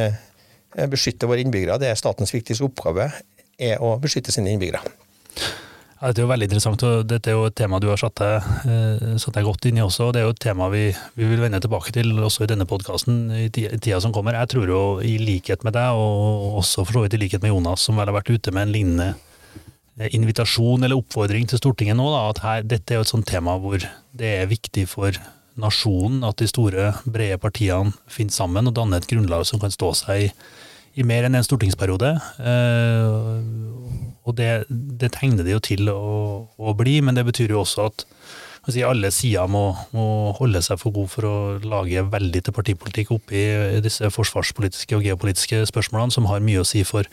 beskytte våre innbyggere. Det er statens viktigste oppgave, er å beskytte sine innbyggere. Ja, dette er jo veldig interessant, og dette er jo et tema du har satt deg, eh, satt deg godt inn i også. og Det er jo et tema vi, vi vil vende tilbake til også i denne podkasten i tida som kommer. Jeg tror jo i likhet med deg, og også for så vidt i likhet med Jonas, som vel har vært ute med en lignende eh, invitasjon eller oppfordring til Stortinget nå, da, at her, dette er jo et sånt tema hvor det er viktig for nasjonen at de store, brede partiene finner sammen og danner et grunnlag som kan stå seg i i mer enn en stortingsperiode. Eh, og det, det, tegner det jo til å, å, bli, men det betyr jo også at si, alle sider må, må, holde seg for god for å lage veldig til partipolitikk oppi disse forsvarspolitiske og geopolitiske spørsmålene, som har mye å si for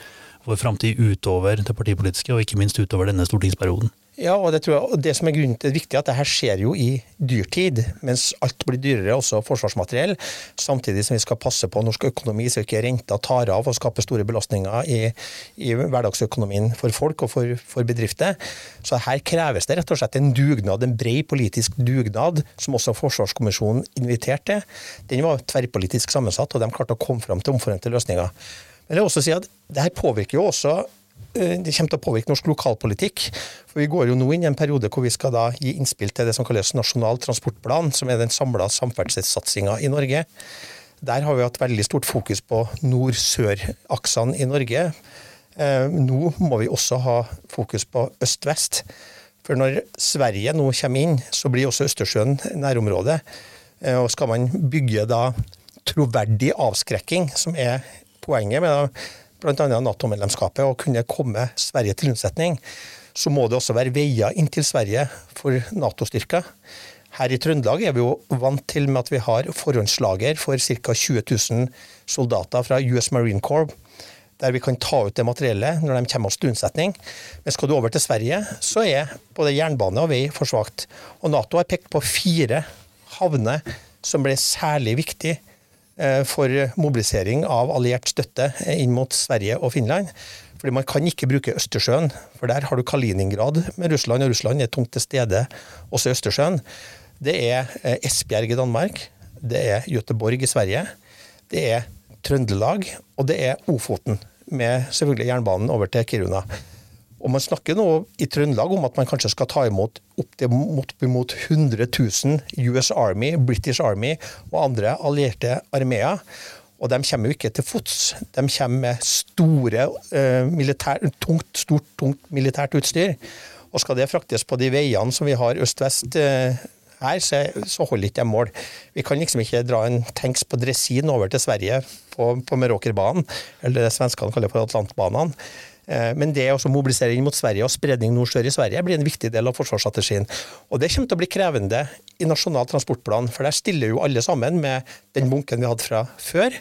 vår framtid utover det partipolitiske, og ikke minst utover denne stortingsperioden. Ja, og det, tror jeg, og det som er grunnen til det er viktig, at det her skjer jo i dyrtid, mens alt blir dyrere, også forsvarsmateriell. Samtidig som vi skal passe på norsk økonomi, så ikke renta tar av og skaper store belastninger i, i hverdagsøkonomien for folk og for, for, bedrifter. Så her kreves det rett og slett en dugnad, en bred politisk dugnad, som også Forsvarskommisjonen inviterte til. Den var tverrpolitisk sammensatt, og de klarte å komme fram til omforente løsninger. Men jeg vil også si at det her påvirker jo også det kommer til å påvirke norsk lokalpolitikk. For Vi går jo nå inn i en periode hvor vi skal da gi innspill til det som kalles Nasjonal transportplan, som er den samla samferdselssatsinga i Norge. Der har vi hatt veldig stort fokus på nord-sør-aksene i Norge. Eh, nå må vi også ha fokus på øst-vest. For når Sverige nå kommer inn, så blir også Østersjøen nærområde. Eh, og skal man bygge da troverdig avskrekking, som er poenget med bl.a. Nato-medlemskapet og kunne komme Sverige til unnsetning, så må det også være veier inn til Sverige for Nato-styrker. Her i Trøndelag er vi jo vant til med at vi har forhåndslager for ca. 20 000 soldater fra US Marine Corps, der vi kan ta ut det materiellet når de kommer oss til unnsetning. Men skal du over til Sverige, så er både jernbane og vei for svakt. Og Nato har pekt på fire havner som ble særlig viktige for mobilisering av alliert støtte inn mot Sverige og Finland. Fordi Man kan ikke bruke Østersjøen, for der har du Kaliningrad med Russland, og Russland er tungt til stede også i Østersjøen. Det er eh, Esbjerg i Danmark, det er Göteborg i Sverige, det er Trøndelag, og det er Ofoten, med selvfølgelig jernbanen over til Kiruna. Og Man snakker nå i Trøndelag om at man kanskje skal ta imot oppimot 100 000 US Army, British Army og andre allierte armeer. Og de kommer jo ikke til fots, de kommer med store, uh, militær, tungt, stort, tungt militært utstyr. Og skal det fraktes på de veiene som vi har øst-vest uh, her, så, så holder ikke det mål. Vi kan liksom ikke dra en tanks på dresin over til Sverige på, på Meråkerbanen, eller det svenskene kaller for Atlantbanene. Eh, men det å mobilisere inn mot Sverige og spredning nord-sør i Sverige blir en viktig del av forsvarsstrategien. Og Det kommer til å bli krevende i Nasjonal transportplan, for der stiller jo alle sammen med den bunken vi hadde fra før,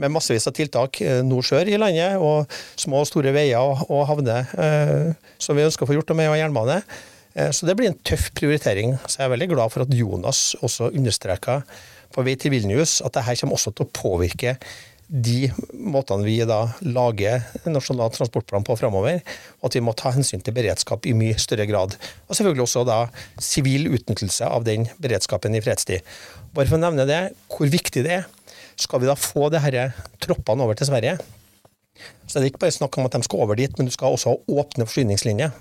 med massevis av tiltak eh, nord-sør i landet, og små og store veier og havner eh, som vi ønsker å få gjort noe med, og jernbane. Så det blir en tøff prioritering. Så jeg er veldig glad for at Jonas også understreka på vei til Vilnius at dette kommer også til å påvirke de måtene vi da lager Nasjonal transportplan på framover, og at vi må ta hensyn til beredskap i mye større grad. Og selvfølgelig også da sivil utnyttelse av den beredskapen i fredstid. Bare for å nevne det, hvor viktig det er. Skal vi da få de disse troppene over til Sverige, så er det ikke bare snakk om at de skal over dit, men du skal også ha åpne forsyningslinjer.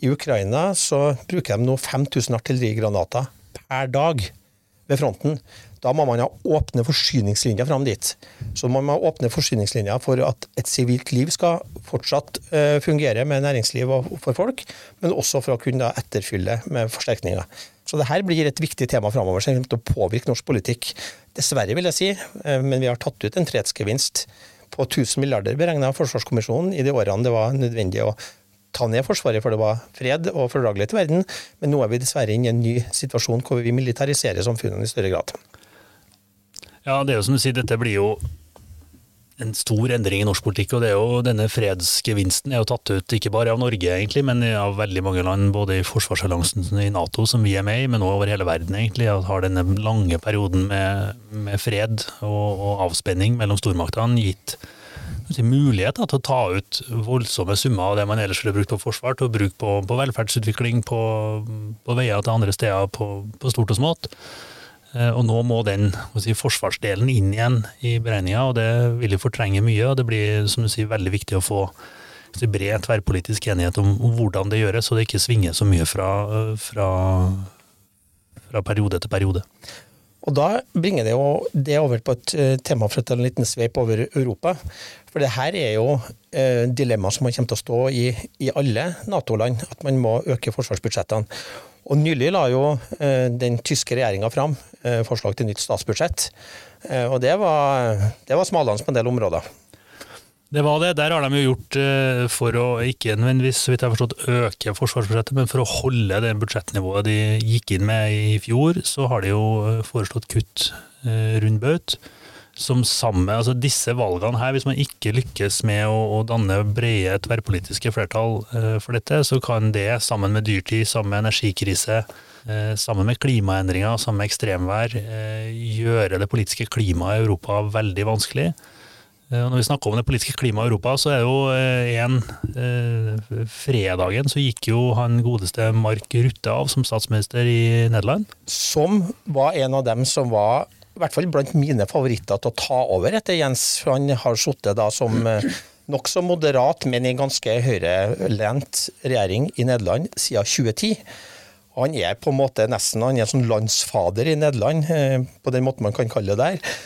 I Ukraina så bruker de nå 5000 artillerigranater per dag ved fronten. Da må man ha åpne forsyningslinjer fram dit. Så man må ha åpne forsyningslinjer for at et sivilt liv skal fortsatt uh, fungere med næringsliv og for folk, men også for å kunne etterfylle med forsterkninger. Så det her blir et viktig tema framover som kommer til å påvirke norsk politikk. Dessverre, vil jeg si, uh, men vi har tatt ut en fredsgevinst på 1000 milliarder beregna Forsvarskommisjonen i de årene det var nødvendig å ta ned Forsvaret, for det var fred og fordragelighet i verden. Men nå er vi dessverre inne i en ny situasjon hvor vi militariserer samfunnet i større grad. Ja, det er jo som du sier, dette blir jo en stor endring i norsk politikk. og det er jo Denne fredsgevinsten er jo tatt ut ikke bare av Norge, egentlig, men av veldig mange land, både i forsvarsalliansen i Nato, som vi er med i, men òg over hele verden. egentlig, at Har denne lange perioden med, med fred og, og, avspenning mellom stormaktene gitt mulighet til å ta ut voldsomme summer av det man ellers ville brukt på forsvar, til å bruke på, på velferdsutvikling, på, på, veier til andre steder, på, på stort og smått. Eh, og nå må den si, forsvarsdelen inn igjen i beregninga, og det vil jo fortrenge mye. Og det blir som du sier, veldig viktig å få bred tverrpolitisk enighet om, om, hvordan det gjøres, så det ikke svinger så mye fra, fra, fra periode til periode. Og Da bringer det jo det over på et uh, tema for en liten sveip over Europa. For det her er jo eh, dilemmaer som man kommer til å stå i i alle Nato-land, at man må øke forsvarsbudsjettene. Og Nylig la jo eh, den tyske regjeringa fram forslag til nytt statsbudsjett. Og det var, det var smalhans på en del områder. Det var det. Der har de jo gjort eh, for å ikke nødvendigvis så vidt jeg har forstått, øke forsvarsbudsjettet, men for å holde det budsjettnivået de gikk inn med i fjor, så har de jo eh, foreslått kutt eh, rundt baut. Som samme, altså Disse valgene her, hvis man ikke lykkes med å, å danne brede tverrpolitiske flertall for dette, så kan det sammen med dyrtid, sammen med energikrise, sammen med klimaendringer, sammen med ekstremvær, gjøre det politiske klimaet i Europa veldig vanskelig. Eh, når vi snakker om det politiske klimaet i Europa, så er det jo eh, en eh, Fredagen så gikk jo han godeste Mark Rutte av som statsminister i Nederland. Som var en av dem som var i hvert fall blant mine favoritter til å ta over etter Jens. Han har sittet da som nokså moderat, men i ganske høyrelent regjering i Nederland siden 2010. Han er på en måte nesten han er en sånn landsfader i Nederland, på den måten man kan kalle det der.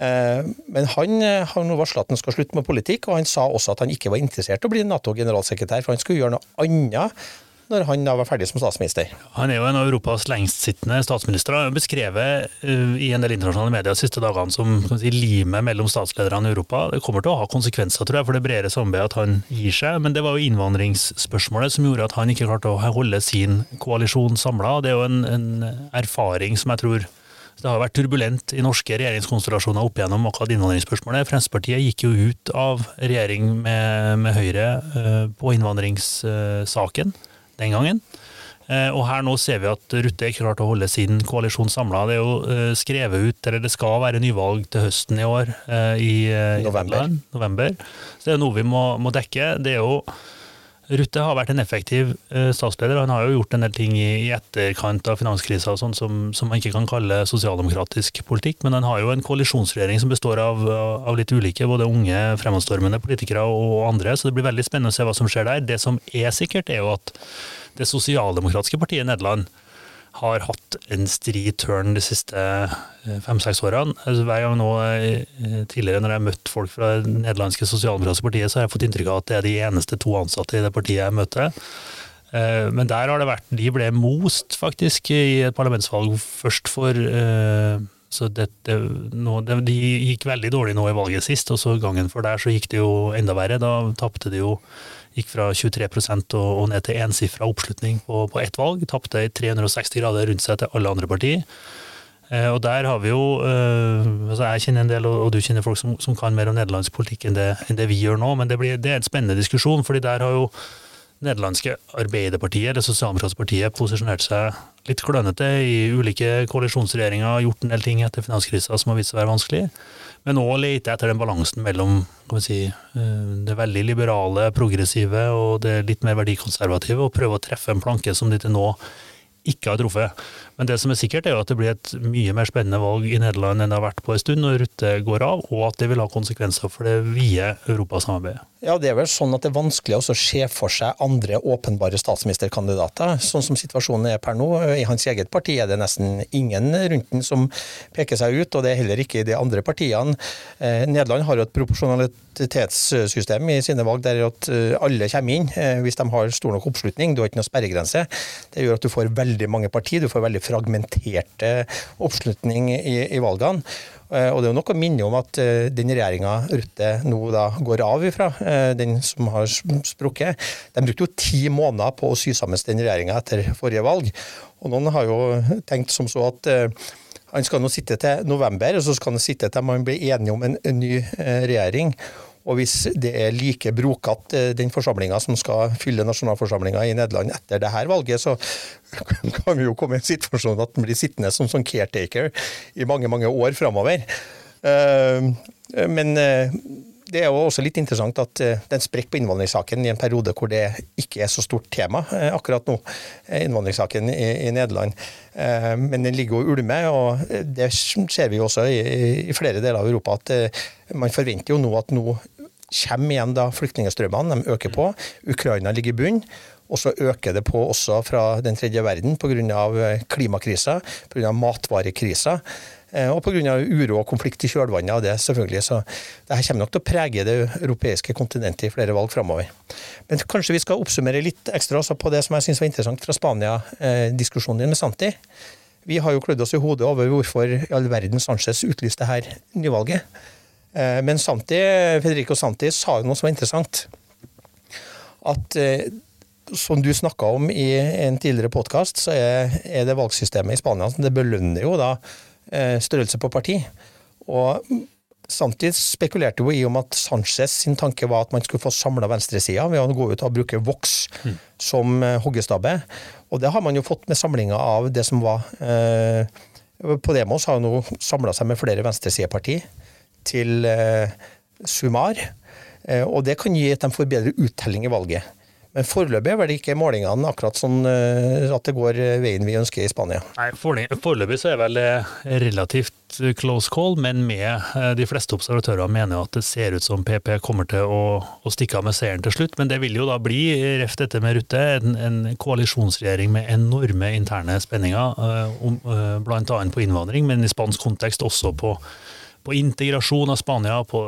Eh, men han eh, har nå varsla at han skal slutte med politikk, og han sa også at han ikke var interessert i å bli Nato-generalsekretær, for han skulle gjøre noe annet når han da var ferdig som statsminister. Han er jo en av Europas lengstsittende statsministre. Han har beskrevet uh, i en del internasjonale medier de siste dagene som si, limet mellom statslederne i Europa. Det kommer til å ha konsekvenser tror jeg, for det bredere samarbeidet at han gir seg, men det var jo innvandringsspørsmålet som gjorde at han ikke klarte å holde sin koalisjon samla. Det er jo en, en erfaring som jeg tror det har vært turbulent i norske regjeringskonstellasjoner opp igjennom akkurat innvandringsspørsmålet. Fremskrittspartiet gikk jo ut av regjering med, med Høyre uh, på innvandringssaken den gangen. Uh, og her nå ser vi at Rutte ikke klarte å holde sin koalisjon samla. Det er jo uh, skrevet ut, eller det skal være nyvalg til høsten i år. i november. november. Så det er noe vi må, må dekke. Det er jo Rutte har vært en effektiv uh, statsleder. Han har jo gjort en del ting i, i etterkant av finanskrisa sånn, som, som, man ikke kan kalle sosialdemokratisk politikk, men han har jo en koalisjonsregjering som består av, av litt ulike, både unge, fremadstormende politikere og andre, så det blir veldig spennende å se hva som skjer der. Det som er sikkert, er jo at det sosialdemokratiske partiet i Nederland har hatt en stri turn de siste eh, fem-seks årene. Altså, hver gang nå eh, tidligere når jeg har møtt folk fra det nederlandske sosialdemokratiske partiet, så har jeg fått inntrykk av at det er de eneste to ansatte i det partiet jeg møter. Eh, men der har det vært De ble most, faktisk, i et parlamentsvalg først for så det, det, nå, det, De gikk veldig dårlig nå i valget sist, og så gangen for der så gikk det jo enda verre. Da tapte de jo Gikk fra 23 og, og ned til ensifra oppslutning på, på ett valg. Tapte 360 grader rundt seg til alle andre partier. Eh, og der har vi jo eh, altså Jeg kjenner en del, og, og du kjenner folk som, som, kan mer om nederlandsk politikk enn det, enn det vi gjør nå, men det, blir, det er en spennende diskusjon. fordi der har jo nederlandske Arbeiderpartiet, det sosialdemokratiske partiet, posisjonert seg litt klønete i ulike koalisjonsregjeringer, gjort en del ting etter finanskrisa som har vist seg å være vanskelig. Men nå leter jeg etter den balansen mellom si, eh, det veldig liberale, progressive og det litt mer verdikonservative, og prøve å treffe en planke som de til nå ikke har truffet. Men det som er sikkert, er jo at det blir et mye mer spennende valg i Nederland enn det har vært på en stund når Rutte går av, og at det vil ha konsekvenser for det vide europasamarbeidet. Ja, det er vel sånn at det er vanskelig å se for seg andre åpenbare statsministerkandidater, sånn som situasjonen er per nå. I hans eget parti er det nesten ingen rundt den som peker seg ut, og det er heller ikke i de andre partiene. Eh, Nederland har jo et proporsjonalitetssystem i sine valg der at eh, alle kommer inn eh, hvis de har stor nok oppslutning. Du har ikke noe sperregrense. Det gjør at du får veldig mange partier. Du får veldig fragmenterte oppslutning i, i valgene. Eh, og det er jo nok å minne om at eh, den regjeringa Rutte nå da går av ifra, eh, den som har sprukket, de brukte jo ti måneder på å sy sammen den regjeringa etter forrige valg. Og noen har jo tenkt som så at han skal nå sitte til november, og så skal han sitte til man blir enige om en, ny regjering. Og hvis det er like brokete, eh, den forsamlinga som skal fylle nasjonalforsamlinga i Nederland etter det her valget, så (laughs) kan vi jo komme i en situasjon at den blir sittende som sånn caretaker i mange, mange år framover. Eh, men eh, det er jo også litt interessant at det er en sprekk på innvandringssaken i en periode hvor det ikke er så stort tema akkurat nå, innvandringssaken i, i Nederland. Men den ligger og ulmer, og det ser vi jo også i, i flere deler av Europa at man forventer jo nå at nå kommer igjen da flyktningstrømmene, de øker på. Ukraina ligger i bunn. Og så øker det på også fra den tredje verden pga. klimakrisa, pga. matvarekrisa. Eh, og pga. uro og konflikt i kjølvannet av det, selvfølgelig. Så det her kommer nok til å prege det europeiske kontinentet i flere valg framover. Men kanskje vi skal oppsummere litt ekstra også på det som jeg syns var interessant fra Spania-diskusjonen din med Santi. Vi har jo klødd oss i hodet over hvorfor i all verden Sanchez utlyste her nyvalget. Eh, men Santi, Federico Santi sa jo noe som var interessant. At eh, som du snakka om i en tidligere podkast, så er, det valgsystemet i Spania som det belønner jo da eh, størrelse på parti. Og Samtidig spekulerte jo i om at Sanchez sin tanke var at man skulle få samla venstresida ved å gå ut og bruke Vox mm. som hoggestabbe. Og det har man jo fått med samlinga av det som var eh, Podemos har jo nå samla seg med flere venstresideparti til eh, Sumar. Eh, og det kan gi at de får bedre uttelling i valget. Men foreløpig er vel ikke målingene akkurat sånn eh, at det går veien vi ønsker i Spania? Nei, Foreløpig så er vel relativt close call, men med eh, de fleste observatører mener at det ser ut som PP kommer til å, å stikke av med seieren til slutt. Men det vil jo da bli, ref dette med Rutte, en, en koalisjonsregjering med enorme interne spenninger, bl.a. på innvandring, men i spansk kontekst også på på integrasjon av Spania, på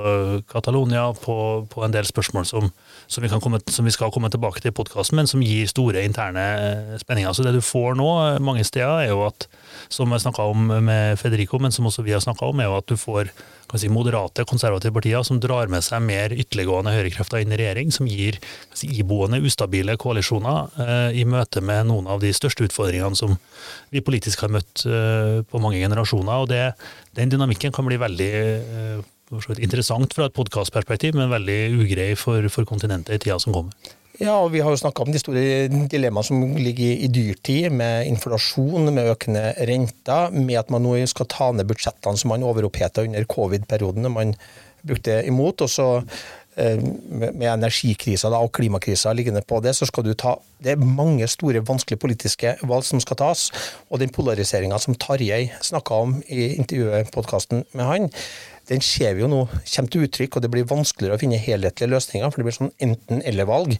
Catalonia, på, på, en del spørsmål som, som, vi komme, som, vi skal komme tilbake til i podkasten, men som gir store interne eh, spenninger. Så det du får nå eh, mange steder, er jo at, som jeg snakka om med Federico, men som også vi har snakka om, er jo at du får si, moderate, konservative partier som drar med seg mer ytterliggående høyrekrefter inn i regjering, som gir si, iboende, ustabile koalisjoner eh, i møte med noen av de største utfordringene som vi politisk har møtt eh, på mange generasjoner. og det, Den dynamikken kan bli veldig eh, interessant fra et podkastperspektiv, men veldig ugrei for, for kontinentet i tida som kommer. Ja, og vi har jo snakka om de store dilemmaene som ligger i dyrtid, med inflasjon, med økende renter, med at man nå skal ta ned budsjettene som man overoppheta under covid-perioden, man brukte imot. og så eh, med energikrisa og klimakrisa liggende på det, så skal du ta Det er mange store, vanskelige politiske valg som skal tas. Og den polariseringa som Tarjei snakka om i intervjuet, podkasten med han, den ser vi jo nå kommer til uttrykk, og det blir vanskeligere å finne helhetlige løsninger. For det blir sånn enten-eller-valg.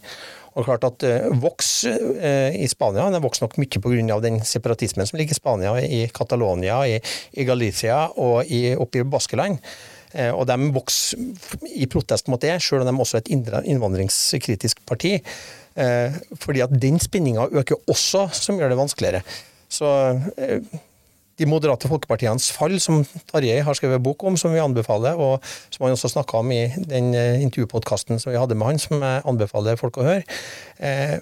Og klart at uh, Vox uh, i Spania den vokser nok mye pga. den separatismen som ligger i Spania, i Catalonia, i, i Galicia og i, oppe i Baskeland. Uh, og de vokser i protest mot det, selv om de også er et innvandringskritisk parti. fordi at den spinninga øker også, som gjør det vanskeligere. Så de moderate folkepartienes fall, som Tarjei har skrevet bok om, som vi anbefaler, og som han også snakka om i den eh, intervjupodkasten som vi hadde med han, som jeg anbefaler folk å høre, eh,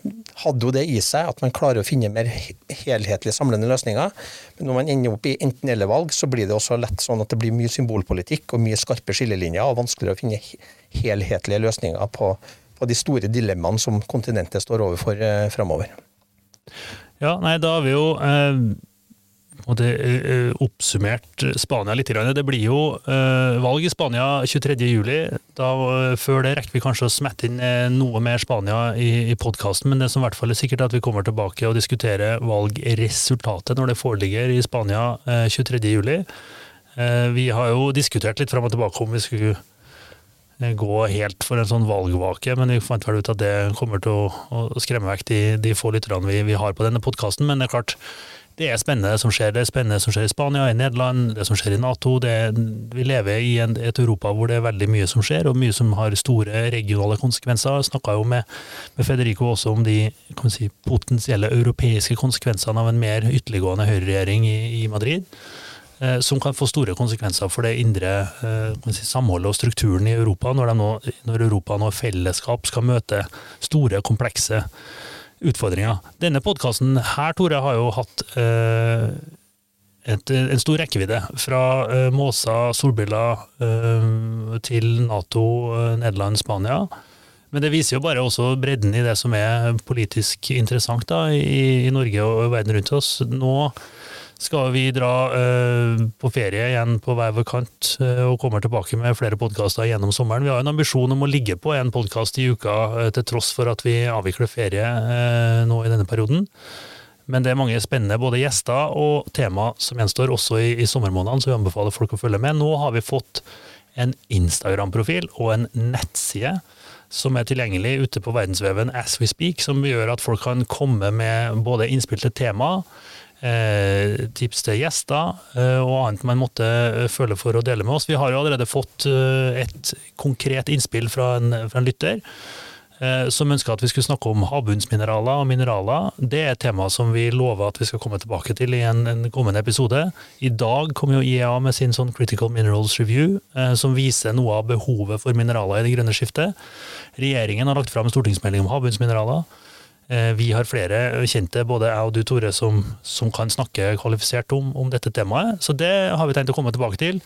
hadde jo det i seg at man klarer å finne mer helhetlige, samlende løsninger. Men når man ender opp i enten-eller-valg, så blir det også lett sånn at det blir mye symbolpolitikk og mye skarpe skillelinjer, og vanskeligere å finne helhetlige løsninger på, på de store dilemmaene som kontinentet står overfor eh, framover. Ja, nei, da har vi jo eh og det uh, oppsummert Spania litt. Det blir jo uh, valg i Spania 23.07. Uh, før det rekker vi kanskje å smette inn noe mer Spania i, i podkasten, men det som i hvert fall er sikkert, er at vi kommer tilbake og diskuterer valgresultatet når det foreligger i Spania 23.07. Vi har jo diskutert litt fram og tilbake om vi skulle gå helt for en sånn valgvake, men vi fant vel ut at det kommer til å, å skremme vekk de, de få lytterne vi, vi har på denne podkasten. Men det er klart, det er spennende som skjer. Det er spennende som skjer i Spania, i Nederland, det som skjer i Nato. Er, vi lever i en, et Europa hvor det er veldig mye som skjer, og mye som har store regionale konsekvenser. Jeg snakka jo med, med, Federico også om de si, potensielle europeiske konsekvensene av en mer ytterliggående høyreregjering i, i Madrid. Eh, som kan få store konsekvenser for det indre eh, si, samholdet og strukturen i Europa, når, nå, når Europa nå i fellesskap skal møte store, komplekse utfordringer. Denne podkasten her, Tore, har jo hatt eh, et, en stor rekkevidde. Fra eh, Måsa, solbriller, eh, til Nato, eh, Nederland, Spania. Men det viser jo bare også bredden i det som er politisk interessant da, i, i Norge og verden rundt oss. Nå skal vi dra uh, på ferie igjen på hver vår kant uh, og kommer tilbake med flere podkaster gjennom sommeren. Vi har en ambisjon om å ligge på en podkast i uka uh, til tross for at vi avvikler ferie nå i denne perioden. Men det er mange spennende både gjester og tema som gjenstår også i, i sommermånedene, så vi anbefaler folk å følge med. Nå har vi fått en Instagram-profil og en nettside som er tilgjengelig ute på verdensveven as we speak, som gjør at folk kan komme med både innspill til tema, eh, tips til gjester eh, og annet man måtte eh, føle for å dele med oss. Vi har jo allerede fått et konkret innspill fra en, fra en lytter som ønska at vi skulle snakke om havbunnsmineraler og mineraler. Det er et tema som vi lover at vi skal komme tilbake til i en, en kommende episode. I dag kom jo IEA med sin sånn Critical Minerals Review, som viser noe av behovet for mineraler i det grønne skiftet. Regjeringen har lagt fram en stortingsmelding om havbunnsmineraler. Eh, vi har flere kjente, både jeg og du Tore, som, som kan snakke kvalifisert om, om, dette temaet. Så det har vi tenkt å komme tilbake til.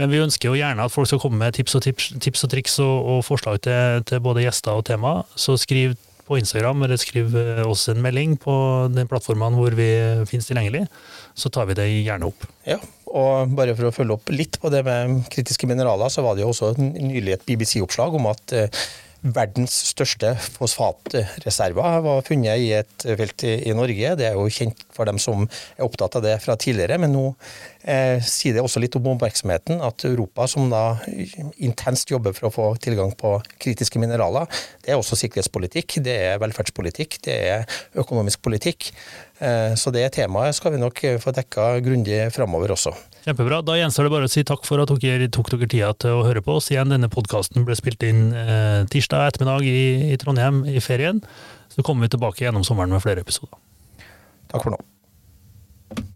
Men vi ønsker jo gjerne at folk skal komme med tips og, tips, tips og triks og, og forslag til, til, både gjester og tema. Så skriv på Instagram eller skriv eh, oss en melding på den plattformen hvor vi finnes tilgjengelig. Så tar vi det gjerne opp. Ja, og bare for å følge opp litt på det med kritiske mineraler, så var det jo også nylig et BBC-oppslag om at eh, verdens største fosfatreserver var funnet i et felt i Norge. Det er jo kjent for dem som er opptatt av det fra tidligere, men nå eh, sier det også litt om oppmerksomheten at Europa, som da intenst jobber for å få tilgang på kritiske mineraler, det er også sikkerhetspolitikk, det er velferdspolitikk, det er økonomisk politikk. Eh, så det temaet skal vi nok få dekka grundig framover også. Kjempebra. Da gjenstår det bare å si takk for at dere tok dere tida til å høre på oss. Igjen, denne podkasten ble spilt inn eh, tirsdag ettermiddag i, i Trondheim i ferien. Så kommer vi tilbake gjennom sommeren med flere episoder. Takk for nå.